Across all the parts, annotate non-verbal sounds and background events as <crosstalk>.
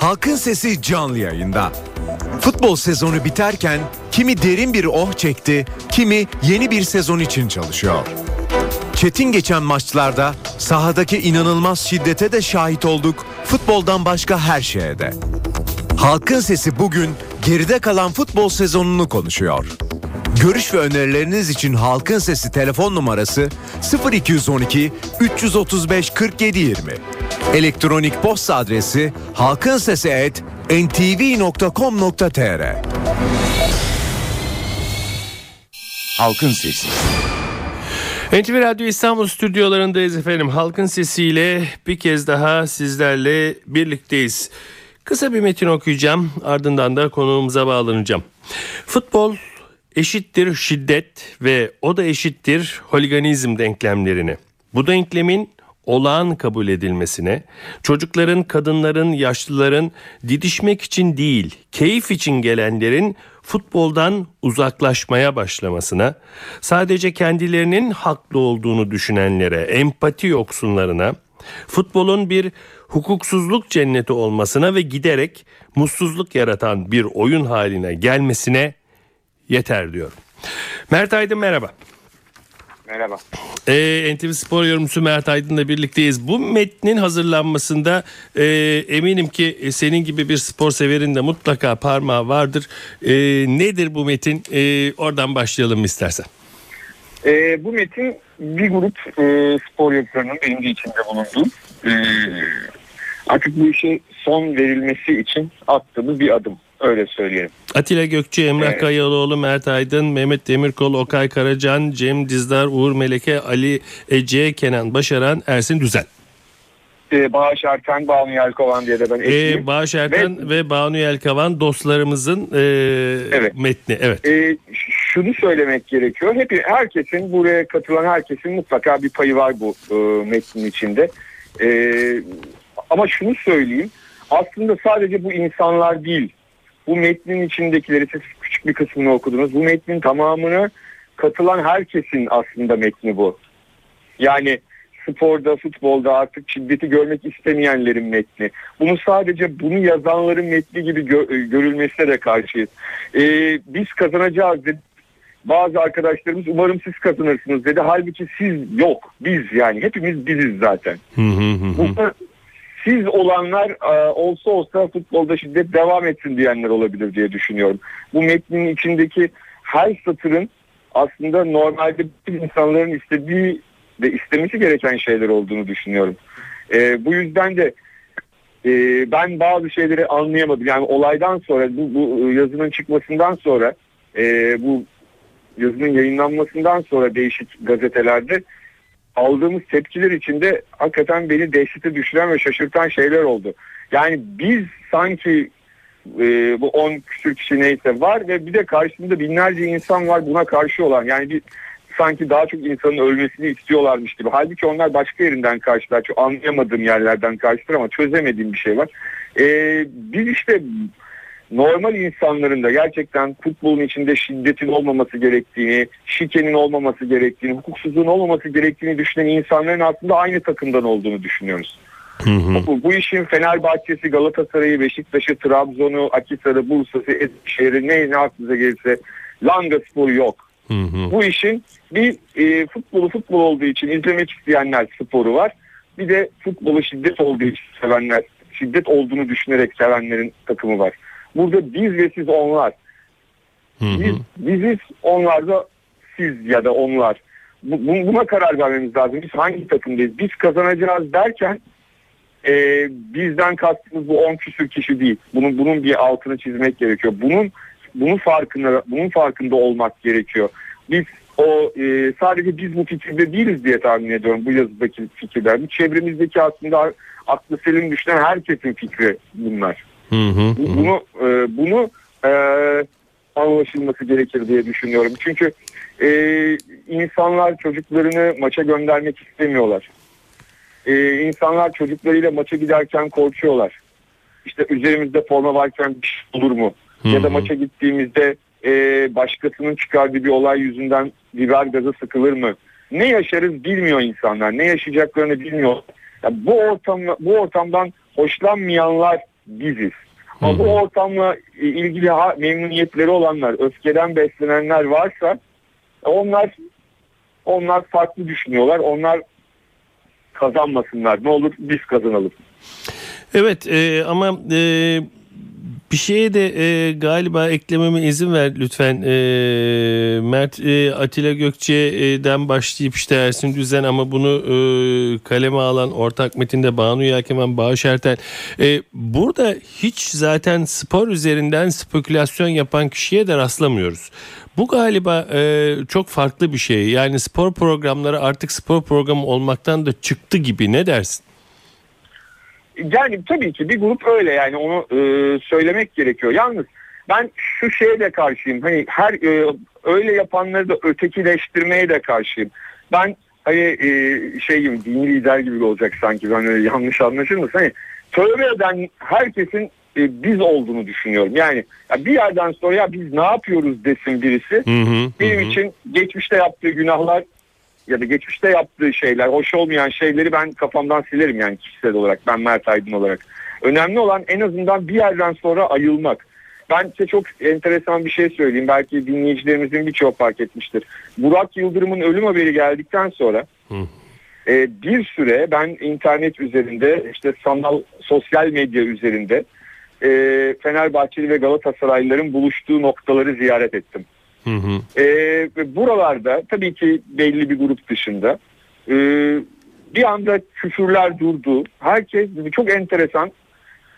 Halkın Sesi canlı yayında. Futbol sezonu biterken kimi derin bir oh çekti, kimi yeni bir sezon için çalışıyor. Çetin geçen maçlarda sahadaki inanılmaz şiddete de şahit olduk, futboldan başka her şeye de. Halkın Sesi bugün geride kalan futbol sezonunu konuşuyor. Görüş ve önerileriniz için Halkın Sesi telefon numarası 0212 335 47 20. Elektronik posta adresi halkinsesi@ntv.com.tr. Halkın Sesi. NTV Radyo İstanbul stüdyolarındayız efendim. Halkın sesiyle bir kez daha sizlerle birlikteyiz. Kısa bir metin okuyacağım ardından da konuğumuza bağlanacağım. Futbol eşittir şiddet ve o da eşittir holiganizm denklemlerini. Bu denklemin olağan kabul edilmesine, çocukların, kadınların, yaşlıların didişmek için değil, keyif için gelenlerin futboldan uzaklaşmaya başlamasına, sadece kendilerinin haklı olduğunu düşünenlere, empati yoksunlarına, futbolun bir hukuksuzluk cenneti olmasına ve giderek mutsuzluk yaratan bir oyun haline gelmesine yeter diyorum. Mert Aydın merhaba. Merhaba. Ee, NTV Spor yorumcusu Mert Aydın'la birlikteyiz. Bu metnin hazırlanmasında e, eminim ki e, senin gibi bir spor severin de mutlaka parmağı vardır. E, nedir bu metin? E, oradan başlayalım istersen. E, bu metin bir grup e, spor yapılarının benim de içinde bulunduğum e, artık bu işe son verilmesi için attığımız bir adım. Öyle söyleyelim. Atilla Gökçe, Emrah Evet. Kayalıoğlu, Mert Aydın, Mehmet Demirkol, Okay Karacan, Cem Dizdar, Uğur Meleke, Ali Ece, Kenan Başaran, Ersin Düzen. E, Bağış Erten, Banu Yelkovan diye de ben ekleyeyim. Ee, Bağış Erten ve, Banu Yelkavan dostlarımızın e, Evet. metni. Evet. E, ş- şunu söylemek gerekiyor. Hep herkesin buraya katılan herkesin mutlaka bir payı var bu e, metnin içinde. E, ama şunu söyleyeyim. Aslında sadece bu insanlar değil. Bu metnin içindekileri siz küçük bir kısmını okudunuz. Bu metnin tamamına katılan herkesin aslında metni bu. Yani sporda, futbolda artık şiddeti görmek istemeyenlerin metni. Bunu sadece bunu yazanların metni gibi gö- görülmesine de karşıyız. Ee, biz kazanacağız dedi. Bazı arkadaşlarımız umarım siz kazanırsınız dedi. Halbuki siz yok. Biz yani hepimiz biziz zaten. Hı hı hı hı. Burada siz olanlar e, olsa olsa futbolda şiddet devam etsin diyenler olabilir diye düşünüyorum. Bu metnin içindeki her satırın aslında normalde insanların istediği ve istemesi gereken şeyler olduğunu düşünüyorum. E, bu yüzden de e, ben bazı şeyleri anlayamadım. Yani olaydan sonra bu, bu yazının çıkmasından sonra e, bu yazının yayınlanmasından sonra değişik gazetelerde aldığımız tepkiler içinde hakikaten beni dehşete düşüren ve şaşırtan şeyler oldu. Yani biz sanki e, bu 10 küsür kişi neyse var ve bir de karşısında binlerce insan var buna karşı olan. Yani bir sanki daha çok insanın ölmesini istiyorlarmış gibi. Halbuki onlar başka yerinden karşılar. Çok anlayamadığım yerlerden karşılar ama çözemediğim bir şey var. E, biz işte normal insanların da gerçekten futbolun içinde şiddetin olmaması gerektiğini, şikenin olmaması gerektiğini, hukuksuzluğun olmaması gerektiğini düşünen insanların aslında aynı takımdan olduğunu düşünüyoruz. Hı hı. Bu, bu işin Fenerbahçe'si, Galatasaray'ı, Beşiktaş'ı, Trabzon'u, Akhisar'ı, Bursa'sı, Eskişehir'i ne, ne aklınıza gelirse Langa Sporu yok. Hı hı. Bu işin bir e, futbolu futbol olduğu için izlemek isteyenler sporu var. Bir de futbolu şiddet olduğu için sevenler, şiddet olduğunu düşünerek sevenlerin takımı var. Burada biz ve siz onlar. Hı hı. Biz, biziz onlar da siz ya da onlar. Bu, bu- buna karar vermemiz lazım. Biz hangi takımdayız? Biz kazanacağız derken e, bizden kastımız bu 10 küsür kişi değil. Bunun bunun bir altını çizmek gerekiyor. Bunun bunun farkında bunun farkında olmak gerekiyor. Biz o e, sadece biz bu fikirde değiliz diye tahmin ediyorum bu yazıdaki fikirler. Bu çevremizdeki aslında aklı selim düşünen herkesin fikri bunlar. Hı hı hı. Bu- Bunu e, bunu e, anlaşılması gerekir diye düşünüyorum. Çünkü e, insanlar çocuklarını maça göndermek istemiyorlar. E, insanlar çocuklarıyla maça giderken korkuyorlar. İşte üzerimizde forma varken bir şey olur mu? Ya da Hı hı. maça gittiğimizde e, başkasının çıkardığı bir olay yüzünden biber gazı sıkılır mı? Ne yaşarız bilmiyor insanlar. Ne yaşayacaklarını bilmiyor. Ya bu ortam bu ortamdan hoşlanmayanlar biziz. Ama bu ortamla ilgili ha- memnuniyetleri olanlar, öfkeden beslenenler varsa onlar onlar farklı düşünüyorlar. Onlar kazanmasınlar. Ne olur biz kazanalım. Evet e, ama e, bir şeye de e, galiba eklememe izin ver lütfen. E, Mert e, Atilla Gökçe'den başlayıp işte Ersin Düzen ama bunu e, kaleme alan ortak metinde Banu Yakemen, Bağış Ertel. E, burada hiç zaten spor üzerinden spekülasyon yapan kişiye de rastlamıyoruz. Bu galiba e, çok farklı bir şey. Yani spor programları artık spor programı olmaktan da çıktı gibi. Ne dersin? Yani tabii ki bir grup öyle yani onu e, söylemek gerekiyor. Yalnız ben şu şeye de karşıyım. Hani her e, öyle yapanları da ötekileştirmeye de karşıyım. Ben hani e, şeyim dini lider gibi olacak sanki ben öyle yanlış anlaşılmasın. Hani tövbe eden herkesin e, biz olduğunu düşünüyorum. Yani ya bir yerden sonra ya biz ne yapıyoruz desin birisi. Hı hı, Benim hı için geçmişte yaptığı günahlar ya da geçmişte yaptığı şeyler, hoş olmayan şeyleri ben kafamdan silerim yani kişisel olarak, ben Mert Aydın olarak. Önemli olan en azından bir yerden sonra ayılmak. Ben size çok enteresan bir şey söyleyeyim. Belki dinleyicilerimizin birçoğu fark etmiştir. Burak Yıldırım'ın ölüm haberi geldikten sonra Hı. e, bir süre ben internet üzerinde, işte sanal sosyal medya üzerinde e, Fenerbahçeli ve Galatasaraylıların buluştuğu noktaları ziyaret ettim. Hı hı. Ve buralarda tabii ki belli bir grup dışında e, bir anda küfürler durdu. Herkes çok enteresan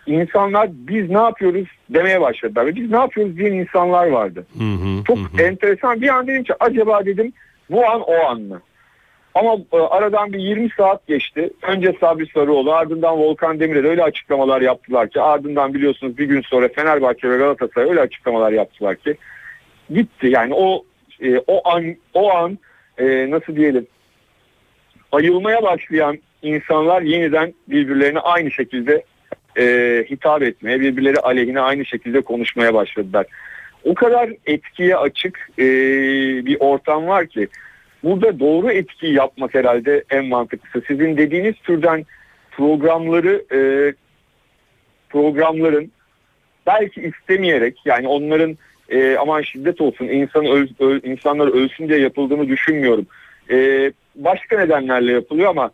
insanlar biz ne yapıyoruz demeye başladılar. Ve biz ne yapıyoruz diyen insanlar vardı. Hı hı, Çok hı enteresan bir an dedim ki acaba dedim bu an o an mı? Ama e, aradan bir 20 saat geçti. Önce Sabri Sarıoğlu ardından Volkan Demirel öyle açıklamalar yaptılar ki ardından biliyorsunuz bir gün sonra Fenerbahçe ve Galatasaray öyle açıklamalar yaptılar ki gitti. Yani o e, o an o an e, nasıl diyelim ayılmaya başlayan insanlar yeniden birbirlerine aynı şekilde e, hitap etmeye, birbirleri aleyhine aynı şekilde konuşmaya başladılar. O kadar etkiye açık e, bir ortam var ki burada doğru etkiyi yapmak herhalde en mantıklısı. Sizin dediğiniz türden programları e, programların belki istemeyerek yani onların e, aman şiddet olsun insan öl, öl, insanlar ölsün diye yapıldığını düşünmüyorum. E, başka nedenlerle yapılıyor ama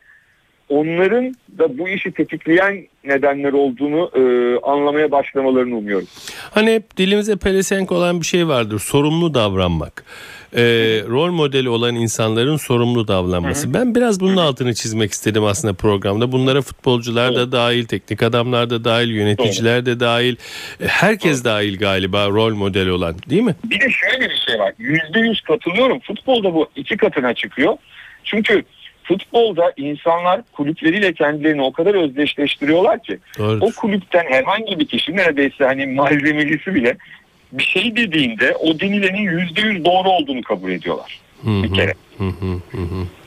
onların da bu işi tetikleyen nedenler olduğunu e, anlamaya başlamalarını umuyorum. Hani hep dilimize pelesenk olan bir şey vardır. Sorumlu davranmak. Ee, rol modeli olan insanların sorumlu davranması. Ben biraz bunun altını çizmek istedim aslında programda. Bunlara futbolcular da dahil, teknik adamlar da dahil, yöneticiler de dahil. e, Herkes dahil galiba rol modeli olan değil mi? Bir de şöyle bir şey var. Yüzde yüz katılıyorum. Futbolda bu iki katına çıkıyor. Çünkü futbolda insanlar kulüpleriyle kendilerini o kadar özdeşleştiriyorlar ki Doğru. o kulüpten herhangi bir kişi neredeyse hani malzemelisi bile bir şey dediğinde o denilenin yüzde yüz doğru olduğunu kabul ediyorlar. Bir kere.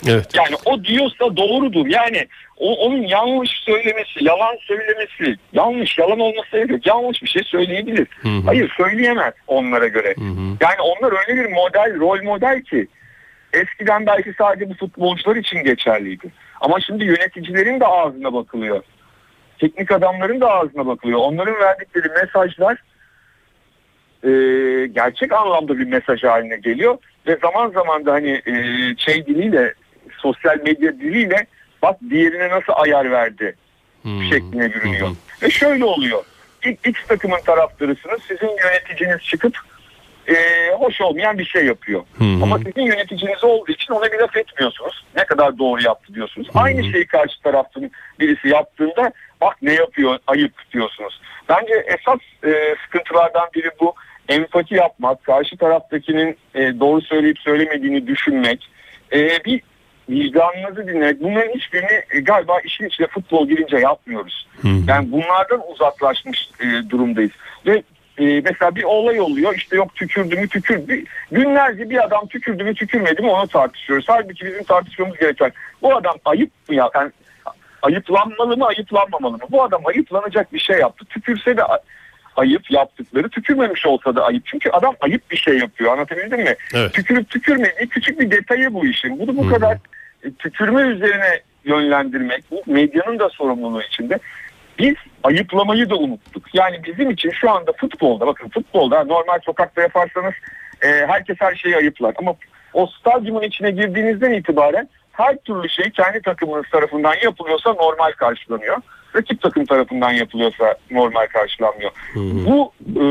Evet. Yani o diyorsa doğrudur. Yani o, onun yanlış söylemesi, yalan söylemesi, yanlış, yalan olması yok. Yanlış bir şey söyleyebilir. Hayır söyleyemez onlara göre. Yani onlar öyle bir model, rol model ki eskiden belki sadece bu futbolcular için geçerliydi. Ama şimdi yöneticilerin de ağzına bakılıyor. Teknik adamların da ağzına bakılıyor. Onların verdikleri mesajlar e, gerçek anlamda bir mesaj haline geliyor. Ve zaman zaman da hani e, şey diliyle, sosyal medya diliyle bak diğerine nasıl ayar verdi Hı. şekline bürünüyor. Hı hı. Ve şöyle oluyor. X, X takımın taraftarısınız. Sizin yöneticiniz çıkıp e, hoş olmayan bir şey yapıyor. Hı. Ama sizin yöneticiniz olduğu için ona bir laf etmiyorsunuz. Ne kadar doğru yaptı diyorsunuz. Aynı şeyi karşı tarafın birisi yaptığında bak ne yapıyor ayıp diyorsunuz. Bence esas e, sıkıntılardan biri bu. Empati yapmak, karşı taraftakinin e, doğru söyleyip söylemediğini düşünmek, e, bir vicdanınızı dinlemek. Bunların hiçbirini e, galiba işin içine futbol girince yapmıyoruz. Hı. Yani bunlardan uzaklaşmış e, durumdayız. Ve e, mesela bir olay oluyor işte yok tükürdü mü tükürdü. Günlerce bir adam tükürdü mü tükürmedi mi onu tartışıyoruz. Halbuki bizim tartışmamız gereken bu adam ayıp mı ya? Yani, ayıplanmalı mı ayıplanmamalı mı? Bu adam ayıplanacak bir şey yaptı. Tükürse de ayıp yaptıkları tükürmemiş olsa da ayıp. Çünkü adam ayıp bir şey yapıyor anlatabildim mi? Evet. Tükürüp tükürmediği küçük bir detayı bu işin. Bunu bu hı. kadar e, tükürme üzerine yönlendirmek bu medyanın da sorumluluğu içinde. biz ayıplamayı da unuttuk. Yani bizim için şu anda futbolda bakın futbolda normal sokakta yaparsanız e, herkes her şeyi ayıplar. Ama o stadyumun içine girdiğinizden itibaren her türlü şey kendi takımınız tarafından yapılıyorsa normal karşılanıyor. Rakip takım tarafından yapılıyorsa normal karşılanmıyor. Bu e,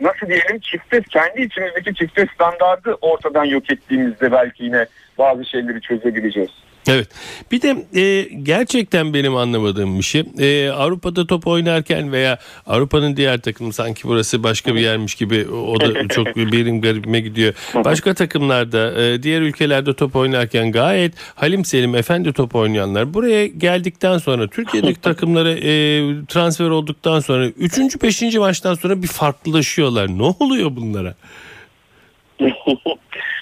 nasıl diyelim çifte kendi içimizdeki çifte standardı ortadan yok ettiğimizde belki yine bazı şeyleri çözebileceğiz. Evet. Bir de e, gerçekten benim anlamadığım bir şey. E, Avrupa'da top oynarken veya Avrupa'nın diğer takımı sanki burası başka bir yermiş gibi o da çok benim garibime gidiyor. Başka takımlarda, e, diğer ülkelerde top oynarken gayet halim selim efendi top oynayanlar buraya geldikten sonra Türkiye'deki takımlara e, transfer olduktan sonra 3. 5. maçtan sonra bir farklılaşıyorlar. Ne oluyor bunlara? <laughs>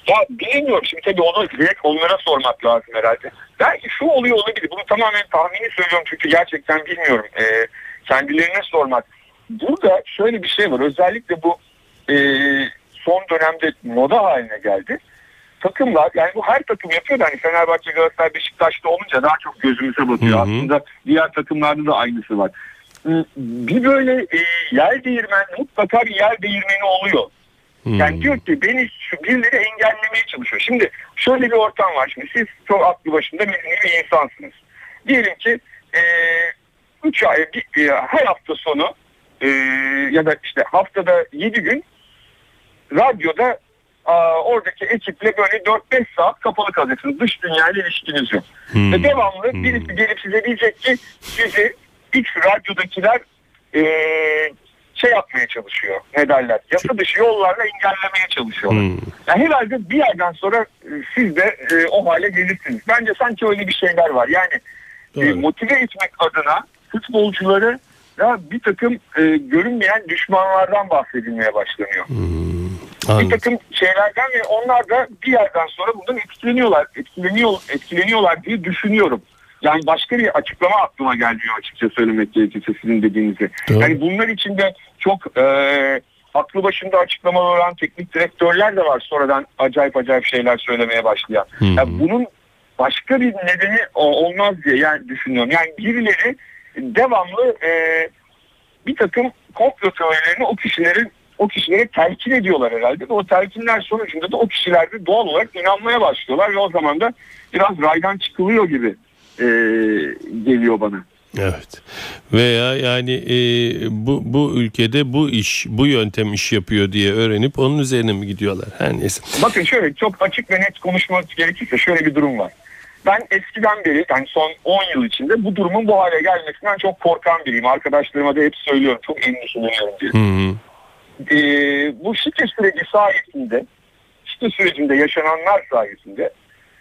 ya bilmiyorum şimdi tabii onu direkt onlara sormak lazım herhalde. Belki şu oluyor olabilir. Bunu tamamen tahmini söylüyorum çünkü gerçekten bilmiyorum. Ee, kendilerine sormak. Burada şöyle bir şey var. Özellikle bu e, son dönemde moda haline geldi. Takımlar yani bu her takım yapıyor da hani Fenerbahçe, Galatasaray, Beşiktaş'ta olunca daha çok gözümüze batıyor. Hı hı. Aslında diğer takımlarda da aynısı var. Bir böyle e, yer değirmen mutlaka bir yer değirmeni oluyor. Yani diyor ki beni şu birileri engellemeye çalışıyor. Şimdi şöyle bir ortam var. Şimdi siz çok aklı başında medeni bir insansınız. Diyelim ki 3 ay bir, e, her hafta sonu e, ya da işte haftada 7 gün radyoda aa, oradaki ekiple böyle 4-5 saat kapalı kalacaksınız. Dış dünyayla ilişkiniz yok. Hmm. Ve devamlı birisi gelip size diyecek ki sizi X radyodakiler e, şey yapmaya çalışıyor. Ne derler? Yasa dışı yollarla engellemeye çalışıyorlar. Hmm. Yani herhalde bir yerden sonra e, siz de e, o hale gelirsiniz. Bence sanki öyle bir şeyler var. Yani e, motive etmek adına futbolcuları ya bir takım e, görünmeyen düşmanlardan bahsedilmeye başlanıyor. Bir Anladım. takım şeylerden ve onlar da bir yerden sonra bundan etkileniyorlar. Etkileniyor, etkileniyorlar diye düşünüyorum. Yani başka bir açıklama aklıma gelmiyor açıkça söylemek gerekirse sizin dediğinizde. Doğru. Yani bunlar içinde çok e, aklı başında açıklamalar olan teknik direktörler de var sonradan acayip acayip şeyler söylemeye başlayan. Hı hı. Yani bunun başka bir nedeni olmaz diye yani düşünüyorum. Yani birileri devamlı e, bir takım komplo teorilerini o kişilerin o kişilere telkin ediyorlar herhalde. Ve o telkinler sonucunda da o kişiler de doğal olarak inanmaya başlıyorlar ve o zaman da biraz raydan çıkılıyor gibi e, geliyor bana. Evet. Veya yani e, bu bu ülkede bu iş, bu yöntem iş yapıyor diye öğrenip onun üzerine mi gidiyorlar? Her neyse. Bakın şöyle çok açık ve net konuşmak gerekirse şöyle bir durum var. Ben eskiden beri yani son 10 yıl içinde bu durumun bu hale gelmesinden çok korkan biriyim. Arkadaşlarıma da hep söylüyorum. Çok endişeleniyorum diye. Hı hı. Ee, bu şike süreci sayesinde şike sürecinde yaşananlar sayesinde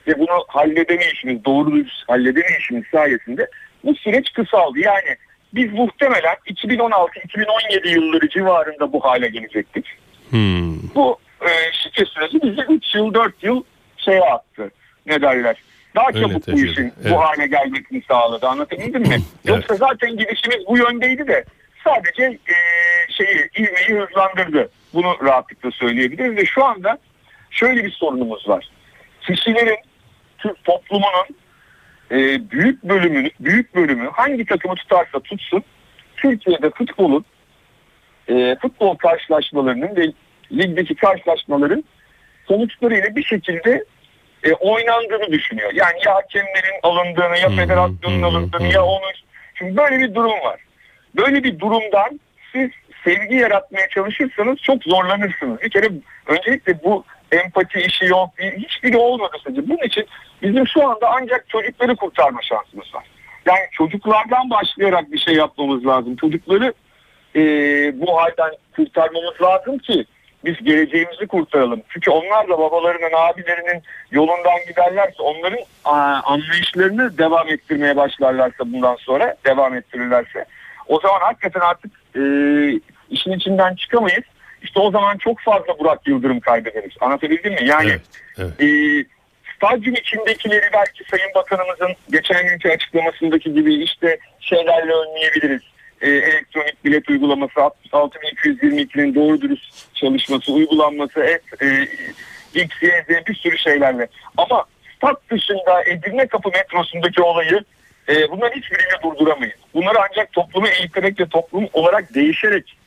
ve bunu halledemeyişimiz, doğru dürüst halledemeyişimiz sayesinde bu süreç kısaldı. Yani biz muhtemelen 2016-2017 yılları civarında bu hale gelecektik. Hmm. Bu e, şike süreci bizi 3 yıl 4 yıl şeye attı. Ne derler? Daha Öyle çabuk bu işin evet. bu hale gelmesini sağladı. Anlatabildim mi? <clears throat> Yoksa zaten gidişimiz bu yöndeydi de sadece e, şeyi ivmeyi hızlandırdı. Bunu rahatlıkla söyleyebiliriz ve şu anda şöyle bir sorunumuz var. Kişilerin Türk toplumunun e, büyük bölümünü büyük bölümü hangi takımı tutarsa tutsun Türkiye'de futbolun e, futbol karşılaşmalarının ve ligdeki karşılaşmaların sonuçlarıyla bir şekilde e, oynandığını düşünüyor. Yani ya hakemlerin alındığını ya federasyonun alındığını ya onu. Şimdi böyle bir durum var. Böyle bir durumdan siz sevgi yaratmaya çalışırsanız çok zorlanırsınız. Bir kere öncelikle bu empati işi yok. bir- Hiçbiri olmadı sadece. Bunun için bizim şu anda ancak çocukları kurtarma şansımız var. Yani çocuklardan başlayarak bir şey yapmamız lazım. Çocukları e, bu halden kurtarmamız lazım ki biz geleceğimizi kurtaralım. Çünkü onlar da babalarının, abilerinin yolundan giderlerse onların aa, anlayışlarını devam ettirmeye başlarlarsa bundan sonra devam ettirirlerse o zaman hakikaten artık e, işin içinden çıkamayız. İşte o zaman çok fazla Burak Yıldırım kaybederiz. Anlatabildim mi? Yani Evet, evet. e, stadyum içindekileri belki Sayın Bakanımızın geçen günkü açıklamasındaki gibi işte şeylerle önleyebiliriz. E, elektronik bilet uygulaması 6222'nin doğru dürüst çalışması, uygulanması, et, e, X, Y, Z bir sürü şeylerle. Ama stat dışında Edirne Kapı metrosundaki olayı e, bunların hiçbirini durduramayız. Bunları ancak toplumu eğiterek ve toplum olarak değişerek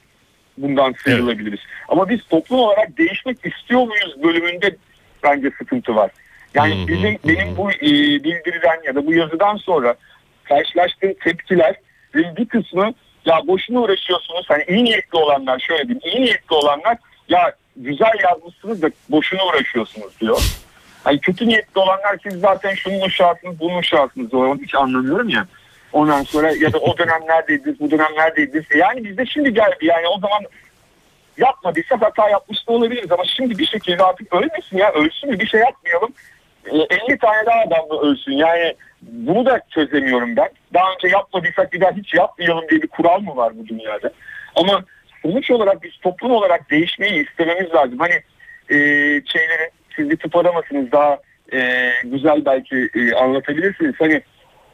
bundan sıyrılabiliriz. Ama biz toplum olarak değişmek istiyor muyuz bölümünde bence sıkıntı var. Yani hı, bizim hı benim bu e, bildiriden ya da bu yazıdan sonra karşılaştığım tepkiler bir kısmı ya boşuna uğraşıyorsunuz. Hani iyi niyetli olanlar şöyle diyeyim. iyi niyetli olanlar ya güzel yazmışsınız da boşuna uğraşıyorsunuz diyor. Hani kötü niyetli olanlar siz zaten şunun uşağısınız bunun uşağısınız. Onu hiç anlamıyorum ya. Ondan sonra ya da o dönem neredeydiniz bu dönem neredeydiniz. Yani bizde şimdi geldi yani o zaman yapmadıysak hata yapmış da olabiliriz ama şimdi bir şekilde artık ölmesin ya ölsün bir şey yapmayalım. E, 50 tane daha adam da ölsün yani bunu da çözemiyorum ben. Daha önce yapmadıysak bir daha hiç yapmayalım diye bir kural mı var bu dünyada? Ama sonuç olarak biz toplum olarak değişmeyi istememiz lazım. Hani e, şeyleri siz bir tıp adamısınız daha e, güzel belki e, anlatabilirsiniz. Hani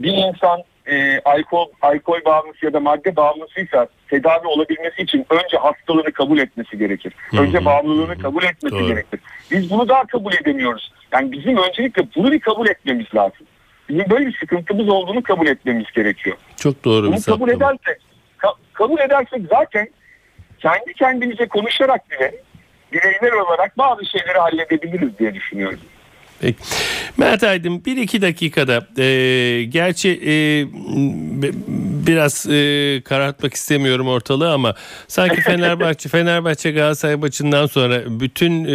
bir insan e, alkol alkol bağımlısı ya da madde bağımlısıysa tedavi olabilmesi için önce hastalığını kabul etmesi gerekir. Önce bağımlılığını kabul etmesi Doğru. gerekir. Biz bunu daha kabul edemiyoruz. Yani bizim öncelikle bunu bir kabul etmemiz lazım. Bizim böyle bir sıkıntımız olduğunu kabul etmemiz gerekiyor. Çok doğru bir Bunu kabul saptama. edersek, ka- kabul edersek zaten kendi kendimize konuşarak bile bireyler olarak bazı şeyleri halledebiliriz diye düşünüyorum. Peki. Mert Aydın bir iki dakikada e, gerçi e, biraz e, karartmak istemiyorum ortalığı ama sanki <laughs> Fenerbahçe Fenerbahçe Galatasaray maçından sonra bütün e,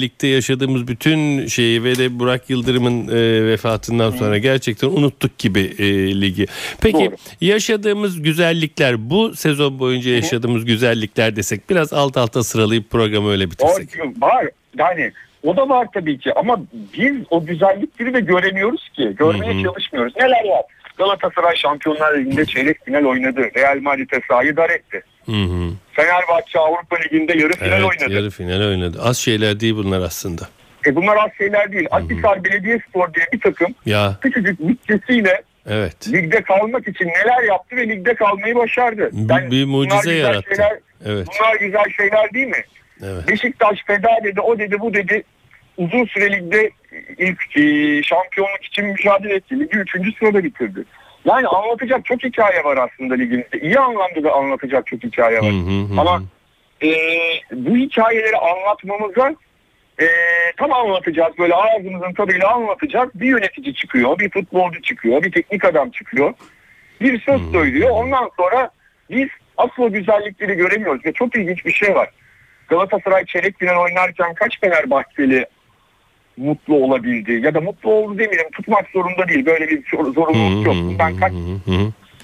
ligde yaşadığımız bütün şeyi ve de Burak Yıldırım'ın e, vefatından sonra gerçekten unuttuk gibi e, ligi. Peki Doğru. yaşadığımız güzellikler bu sezon boyunca yaşadığımız güzellikler desek biraz alt alta sıralayıp programı öyle bitirsek. Var yani o da var tabii ki ama biz o güzellikleri de göremiyoruz ki. Görmeye Hı hı. çalışmıyoruz. Neler var? Galatasaray Şampiyonlar Ligi'nde çeyrek final oynadı. Real Madrid'e sahayı dar etti. Hı hı. Fenerbahçe Avrupa Ligi'nde yarı final Evet, oynadı. yarı final oynadı. Az şeyler değil bunlar aslında. E bunlar az şeyler değil. Akhisar Belediyespor diye bir takım Ya küçücük bütçesiyle evet. ligde kalmak için neler yaptı ve ligde kalmayı başardı. Bir- bir mucize yarattı. Şeyler, Evet. Bunlar güzel şeyler değil mi? Evet. Beşiktaş feda dedi, o dedi, bu dedi. Uzun süre ligde ilk e, şampiyonluk için mücadele etti. Ligi üçüncü sırada bitirdi. Yani anlatacak çok hikaye var aslında ligimizde. İyi anlamda da anlatacak çok hikaye var. Hı hı hı. Ama e, bu hikayeleri anlatmamıza e, tam anlatacağız. Böyle ağzımızın tadıyla anlatacak. Bir yönetici çıkıyor, bir futbolcu çıkıyor, bir teknik adam çıkıyor. Bir söz söylüyor. Ondan sonra biz asıl güzellikleri göremiyoruz. Ve çok ilginç bir şey var. Galatasaray çeyrek final oynarken kaç Fenerbahçeli mutlu olabildi? Ya da mutlu oldu demeyelim. Tutmak zorunda değil. Böyle bir zorunluluk yok. Bundan kaç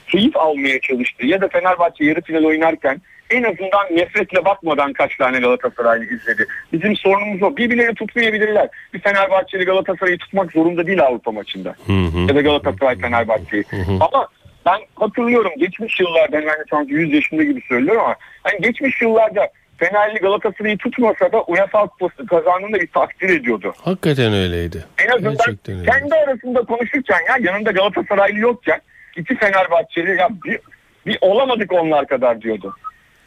keyif almaya çalıştı. Ya da Fenerbahçe yarı final oynarken en azından nefretle bakmadan kaç tane Galatasaraylı izledi. Bizim sorunumuz o. Birbirlerini tutmayabilirler. Bir Fenerbahçeli Galatasaray'ı tutmak zorunda değil Avrupa maçında. Hı hı. Ya da Galatasaray Fenerbahçe'yi. Ama ben hatırlıyorum geçmiş yıllarda yani sanki 100 yaşında gibi söylüyorum ama hani geçmiş yıllarda Fenerli Galatasaray'ı tutmasa da UEFA Kupası kazandığında bir takdir ediyordu. Hakikaten öyleydi. En azından Gerçekten öyle. kendi arasında konuşurken ya yanında Galatasaraylı yokken iki Fenerbahçeli ya bir, bir olamadık onlar kadar diyordu.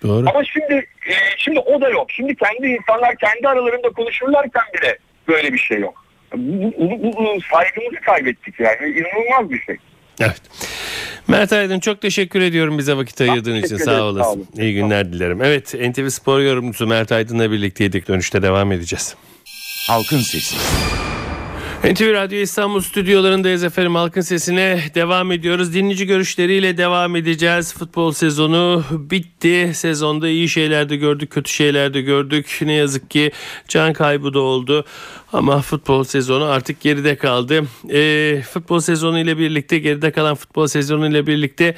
Doğru. Ama şimdi e, şimdi o da yok. Şimdi kendi insanlar kendi aralarında konuşurlarken bile böyle bir şey yok. Bu, bu, bu- saygımızı kaybettik yani. İnanılmaz bir şey. Evet. Mert Aydın çok teşekkür ediyorum bize vakit ayırdığın için. Sağ ederim, olasın. sağ olun. İyi günler dilerim. Evet NTV Spor yorumcusu Mert Aydın'la birlikteydik. Dönüşte devam edeceğiz. Halkın Sesi. <laughs> NTV Radyo İstanbul stüdyolarındayız efendim. Halkın sesine devam ediyoruz. Dinleyici görüşleriyle devam edeceğiz. Futbol sezonu bitti. Sezonda iyi şeyler de gördük, kötü şeyler de gördük. Ne yazık ki can kaybı da oldu. Ama futbol sezonu artık geride kaldı. Ee, futbol sezonu ile birlikte geride kalan futbol sezonu ile birlikte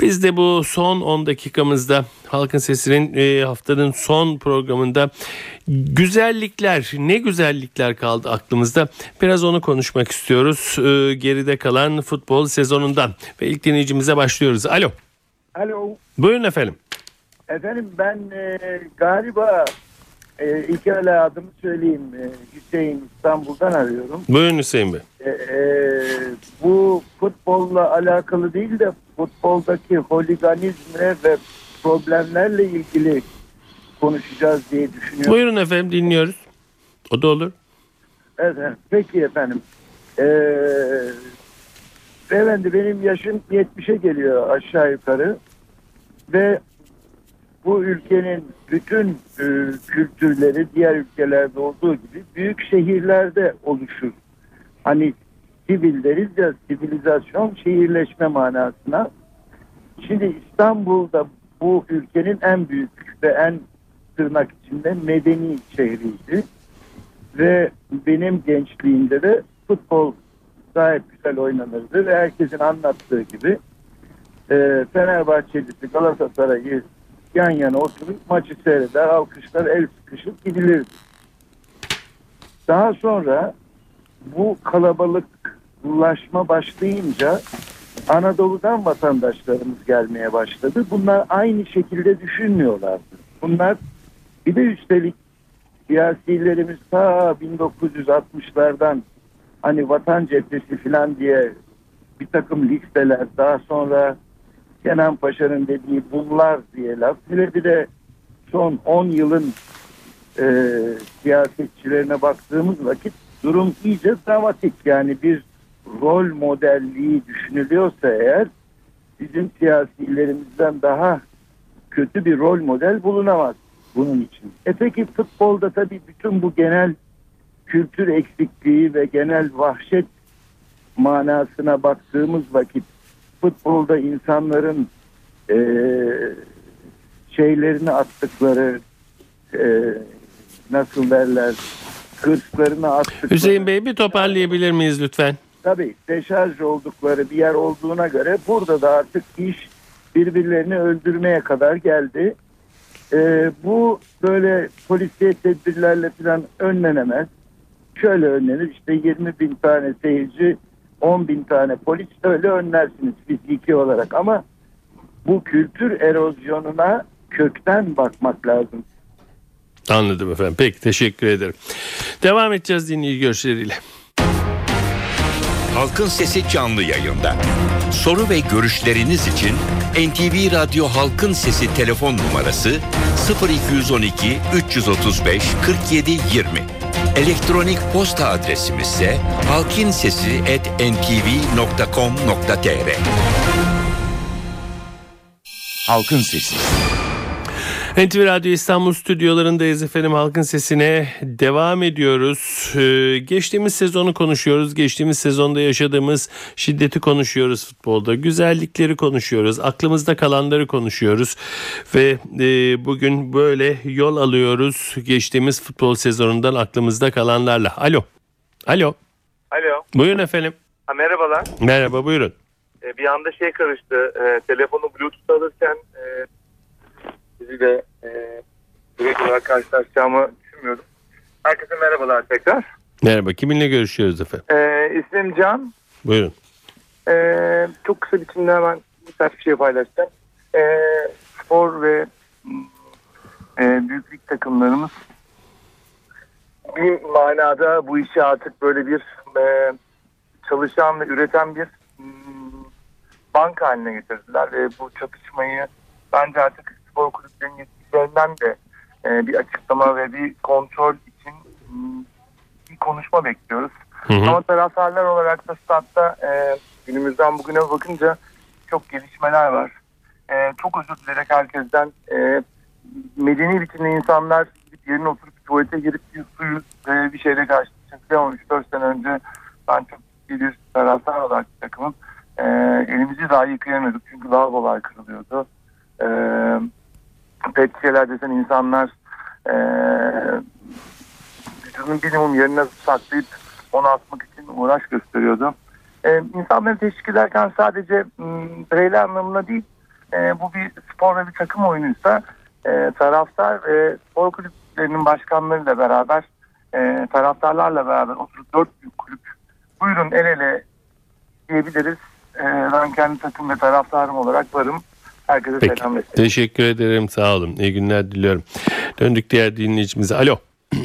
biz de bu son 10 dakikamızda Halkın Sesi'nin e, haftanın son programında güzellikler ne güzellikler kaldı aklımızda biraz onu konuşmak istiyoruz Ee, geride kalan futbol sezonundan ve ilk dinleyicimize başlıyoruz. Alo Alo. buyurun efendim. Efendim ben e, galiba e, ilk evvela adımı söyleyeyim. E, Hüseyin İstanbul'dan arıyorum. Buyurun Hüseyin Bey. E, e, bu futbolla alakalı değil de futboldaki holiganizmle ve problemlerle ilgili konuşacağız diye düşünüyorum. Buyurun efendim dinliyoruz. O da olur. Efendim, peki efendim. E, Beyefendi benim yaşım 70'e geliyor aşağı yukarı. Ve bu ülkenin bütün e, kültürleri diğer ülkelerde olduğu gibi büyük şehirlerde oluşur. Hani sivil deriz ya sivilizasyon şehirleşme manasına. Şimdi İstanbul'da bu ülkenin en büyük ve en tırnak içinde medeni şehriydi. Ve benim gençliğimde de futbol gayet güzel oynanırdı ve herkesin anlattığı gibi e, Fenerbahçelisi Galatasaray'ı yan yana oturup maçı seyreder, alkışlar, el sıkışıp gidilirdi. Daha sonra bu kalabalıklaşma başlayınca Anadolu'dan vatandaşlarımız gelmeye başladı. Bunlar aynı şekilde düşünmüyorlardı. Bunlar bir de üstelik siyasilerimiz ta 1960'lardan hani vatan cephesi falan diye bir takım listeler daha sonra Kenan Paşa'nın dediği bunlar diye laf. Hele bir de son 10 yılın e, siyasetçilerine baktığımız vakit durum iyice dramatik. Yani bir rol modelliği düşünülüyorsa eğer bizim siyasilerimizden daha kötü bir rol model bulunamaz bunun için. E peki futbolda tabii bütün bu genel kültür eksikliği ve genel vahşet manasına baktığımız vakit futbolda insanların e, şeylerini attıkları e, nasıl derler hırslarını attıkları Hüseyin Bey bir toparlayabilir miyiz lütfen? Tabii deşarj oldukları bir yer olduğuna göre burada da artık iş birbirlerini öldürmeye kadar geldi. Ee, bu böyle polisiye tedbirlerle falan önlenemez. Şöyle önlenir işte 20 bin tane seyirci 10 bin tane polis öyle önlersiniz fiziki olarak ama bu kültür erozyonuna kökten bakmak lazım. Anladım efendim. Peki teşekkür ederim. Devam edeceğiz dinleyici görüşleriyle. Halkın Sesi canlı yayında. Soru ve görüşleriniz için NTV Radyo Halkın Sesi telefon numarası 0212 335 47 20. Elektronik posta adresimiz ise halkinsesi@ntv.com.tr. Halkın Sesi. NTV Radyo İstanbul stüdyolarındayız efendim halkın sesine devam ediyoruz. Ee, geçtiğimiz sezonu konuşuyoruz. Geçtiğimiz sezonda yaşadığımız şiddeti konuşuyoruz futbolda. Güzellikleri konuşuyoruz. Aklımızda kalanları konuşuyoruz. Ve e, bugün böyle yol alıyoruz. Geçtiğimiz futbol sezonundan aklımızda kalanlarla. Alo. Alo. Alo. Buyurun efendim. Ha, merhabalar. Merhaba buyurun. Ee, bir anda şey karıştı. Ee, telefonu Bluetooth alırken e, sizi de e, direkt olarak karşılaşacağımı düşünmüyordum. Herkese merhabalar tekrar. Merhaba. Kiminle görüşüyoruz efendim? Ee, ismim Can. Buyurun. Ee, çok kısa biçimde hemen birkaç bir şey paylaşacağım. Ee, spor ve e, büyüklük takımlarımız bir manada bu işi artık böyle bir e, çalışan ve üreten bir mm, banka haline getirdiler ve bu çatışmayı bence artık spor kulüplerinin yetkililerinden de e, bir açıklama ve bir kontrol için mm, bir konuşma bekliyoruz. Hı hı. Ama taraftarlar olarak da statta e, günümüzden bugüne bakınca çok gelişmeler var. E, çok özür dilerim herkesten. E, medeni biçimde insanlar yerine oturup tuvalete girip bir suyu e, bir şeyle karşılaştık. Ama 3-4 sene önce ben çok ciddi bir taraftar olarak takımım. E, elimizi daha yıkayamıyorduk çünkü lavabolar kırılıyordu. E, pet şişeler desen insanlar e, vücudun minimum yerine saklayıp onu atmak için uğraş gösteriyordu. Ee, insanları teşvik ederken sadece m, bireyler anlamına değil, e, bu bir spor ve bir takım oyunuysa e, taraftar ve spor kulüplerinin başkanlarıyla beraber, e, taraftarlarla beraber oturup dört büyük kulüp buyurun el ele diyebiliriz. E, ben kendi takım ve taraftarım olarak varım. Herkese Peki. selam ve Teşekkür ederim. Sağ olun. İyi günler diliyorum. Döndük diğer dinleyicimize. Alo. <clears throat>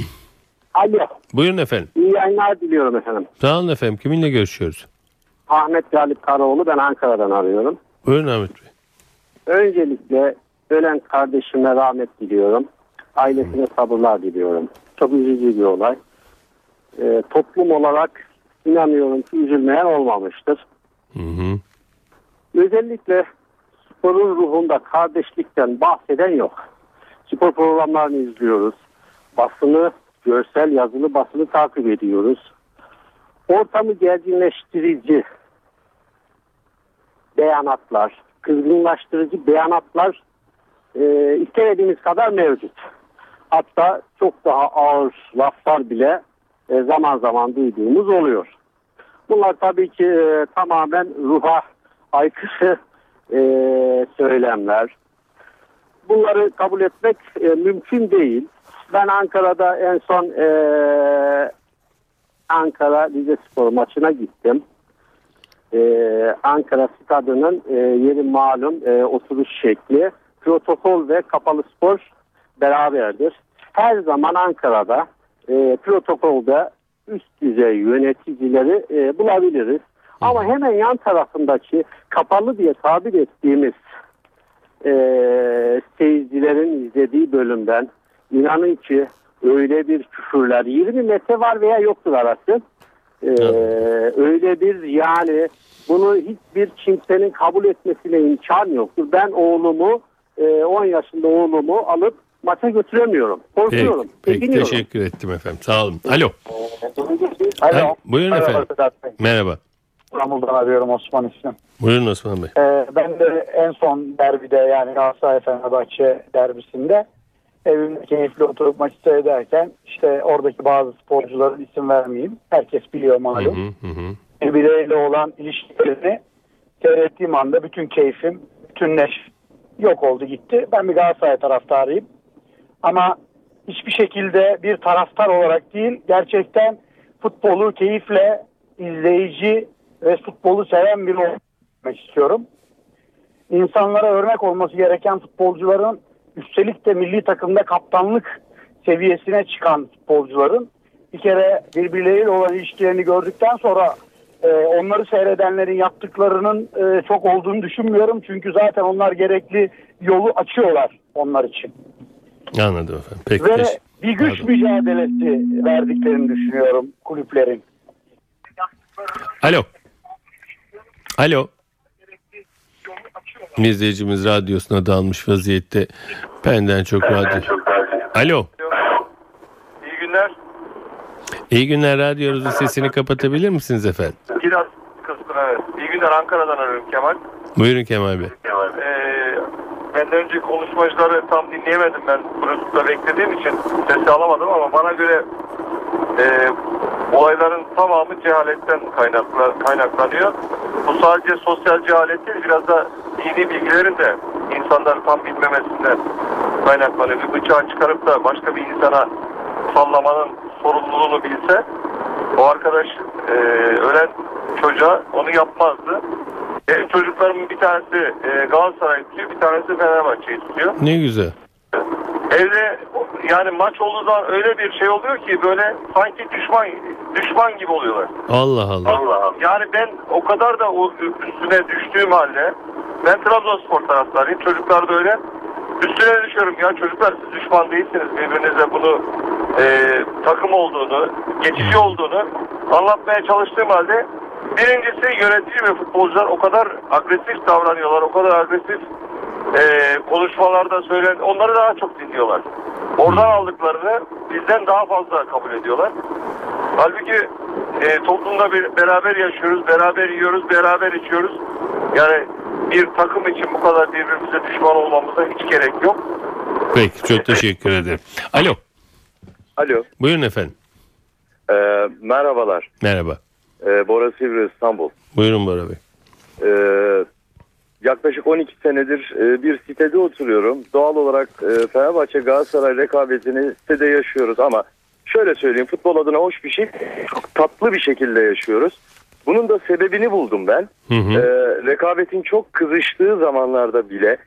Alo, Buyurun efendim. iyi yayınlar diliyorum efendim. Sağ olun efendim. Kiminle görüşüyoruz? Ahmet Galip Karaoğlu, ben Ankara'dan arıyorum. Buyurun Ahmet Bey. Öncelikle ölen kardeşime rahmet diliyorum. Ailesine sabırlar diliyorum. Çok üzücü bir olay. Ee, toplum olarak inanıyorum ki üzülmeyen olmamıştır. Hı hı. Özellikle sporun ruhunda kardeşlikten bahseden yok. Spor programlarını izliyoruz. Basını, görsel yazılı basını takip ediyoruz. Ortamı gerginleştirici beyanatlar, kızgınlaştırıcı beyanatlar e, istemediğimiz kadar mevcut. Hatta çok daha ağır laflar bile e, zaman zaman duyduğumuz oluyor. Bunlar tabii ki e, tamamen ruha aykırı e, söylemler. Bunları kabul etmek e, mümkün değil. Ben Ankara'da en son e, Ankara Rize Spor maçına gittim. E, Ankara stadının e, yeri malum e, oturuş şekli. Protokol ve kapalı spor beraberdir. Her zaman Ankara'da e, protokolde üst düzey yöneticileri e, bulabiliriz. Ama hemen yan tarafındaki kapalı diye tabir ettiğimiz e, seyircilerin izlediği bölümden inanın ki öyle bir küfürler 20 metre var veya yoktur arası. E, öyle bir yani bunu hiçbir kimsenin kabul etmesine imkan yoktur. Ben oğlumu e, 10 yaşında oğlumu alıp maça götüremiyorum. Peki, Korkuyorum. peki çekiniyorum. teşekkür ettim efendim. Sağ olun. Alo. Alo. Ha, buyurun Merhaba efendim. Merhaba. İstanbul'dan arıyorum Osman ismim. Buyurun Osman Bey. Ee, ben de en son derbide yani Galatasaray Fenerbahçe derbisinde evimde keyifli oturup maçı seyrederken işte oradaki bazı sporcuların isim vermeyeyim. Herkes biliyor malum. hı, hı hı. Birbirleriyle olan ilişkilerini seyrettiğim anda bütün keyfim, bütün neş yok oldu gitti. Ben bir Galatasaray taraftarıyım. Ama hiçbir şekilde bir taraftar olarak değil gerçekten futbolu keyifle izleyici ve futbolu seven biri olmak istiyorum. İnsanlara örnek olması gereken futbolcuların üstelik de milli takımda kaptanlık seviyesine çıkan futbolcuların bir kere birbirleriyle olan ilişkilerini gördükten sonra e, onları seyredenlerin yaptıklarının e, çok olduğunu düşünmüyorum. Çünkü zaten onlar gerekli yolu açıyorlar onlar için. Anladım efendim. Peki. Ve bir güç Pardon. mücadelesi verdiklerini düşünüyorum kulüplerin. Alo. Alo. İzleyicimiz radyosuna dalmış vaziyette. Benden çok radyo. Alo. İyi günler. İyi günler radyonuzun sesini kapatabilir misiniz efendim? Biraz kıstım evet. İyi günler Ankara'dan arıyorum Kemal. Buyurun Kemal Bey. Ee, benden önce konuşmacıları tam dinleyemedim ben Bluetooth'ta beklediğim için sesi alamadım ama bana göre e, olayların tamamı cehaletten kaynakla, kaynaklanıyor. Bu sadece sosyal cehalet değil biraz da dini bilgilerin de insanların tam bilmemesinden kaynaklanıyor. Bir bıçağı çıkarıp da başka bir insana sallamanın sorumluluğunu bilse o arkadaş e, ölen çocuğa onu yapmazdı. Benim çocuklarımın bir tanesi e, Galatasaray tutuyor, bir tanesi Fenerbahçe'yi tutuyor. Ne güzel. Evde yani maç olduğu zaman öyle bir şey oluyor ki böyle sanki düşman düşman gibi oluyorlar. Allah Allah. Yani ben o kadar da o üstüne düştüğüm halde ben Trabzonspor taraftarıyım. Çocuklar da öyle. Üstüne düşüyorum ya çocuklar siz düşman değilsiniz. Birbirinize bunu e, takım olduğunu, geçici olduğunu anlatmaya çalıştığım halde birincisi yönetici ve futbolcular o kadar agresif davranıyorlar. O kadar agresif e, konuşmalarda söylen onları daha çok dinliyorlar. Oradan aldıklarını bizden daha fazla kabul ediyorlar. Halbuki e, toplumda bir, beraber yaşıyoruz, beraber yiyoruz, beraber içiyoruz. Yani bir takım için bu kadar birbirimize düşman olmamıza hiç gerek yok. Peki çok teşekkür ederim. Alo. Alo, Buyurun efendim. e, merhabalar. Merhaba. E, Bora Sivri İstanbul. Buyurun Bora Bey. E, yaklaşık 12 senedir e, bir sitede oturuyorum. Doğal olarak e, Fenerbahçe Galatasaray rekabetini sitede yaşıyoruz ama şöyle söyleyeyim futbol adına hoş bir şey. Çok tatlı bir şekilde yaşıyoruz. Bunun da sebebini buldum ben. Hı hı. E, rekabetin çok kızıştığı zamanlarda bile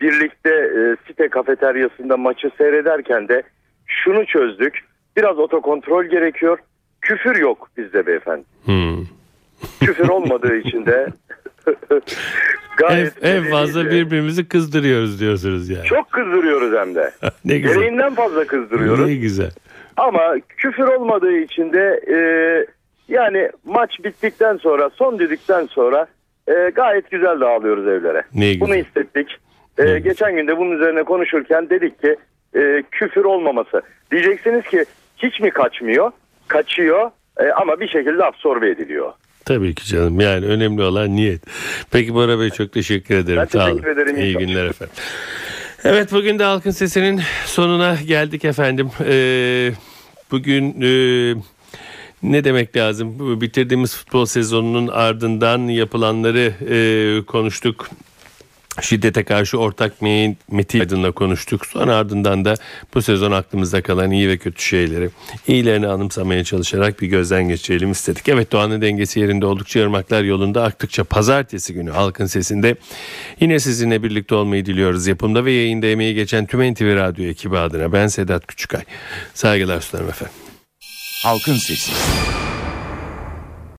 birlikte e, site kafeteryasında maçı seyrederken de şunu çözdük. Biraz otokontrol gerekiyor. Küfür yok bizde beyefendi. Hmm. Küfür olmadığı için de <laughs> <laughs> gayet en fazla nedeniyle birbirimizi kızdırıyoruz diyorsunuz yani. çok kızdırıyoruz hem de. <laughs> ne güzel. Gereğinden fazla kızdırıyoruz. Ne güzel. Ama küfür olmadığı için de e, yani maç bittikten sonra son düdükten sonra e, gayet güzel dağılıyoruz evlere. Ne güzel. Bunu hissettik. E, geçen günde bunun üzerine konuşurken dedik ki e, küfür olmaması. Diyeceksiniz ki hiç mi kaçmıyor? Kaçıyor e, ama bir şekilde absorbe ediliyor. Tabii ki canım yani önemli olan niyet. Peki Bora Bey çok teşekkür ederim. Ben Sağ teşekkür olun. ederim. İyi günler efendim. Evet bugün de Halkın Sesi'nin sonuna geldik efendim. Ee, bugün e, ne demek lazım? Bitirdiğimiz futbol sezonunun ardından yapılanları e, konuştuk. Şiddete karşı ortak Metin Aydın'la konuştuk. Sonra ardından da bu sezon aklımızda kalan iyi ve kötü şeyleri, iyilerini anımsamaya çalışarak bir gözden geçirelim istedik. Evet doğanın dengesi yerinde oldukça ırmaklar yolunda aktıkça pazartesi günü halkın sesinde yine sizinle birlikte olmayı diliyoruz. Yapımda ve yayında emeği geçen tüm NTV Radyo ekibi adına ben Sedat Küçükay. Saygılar sunarım efendim. Halkın Sesi.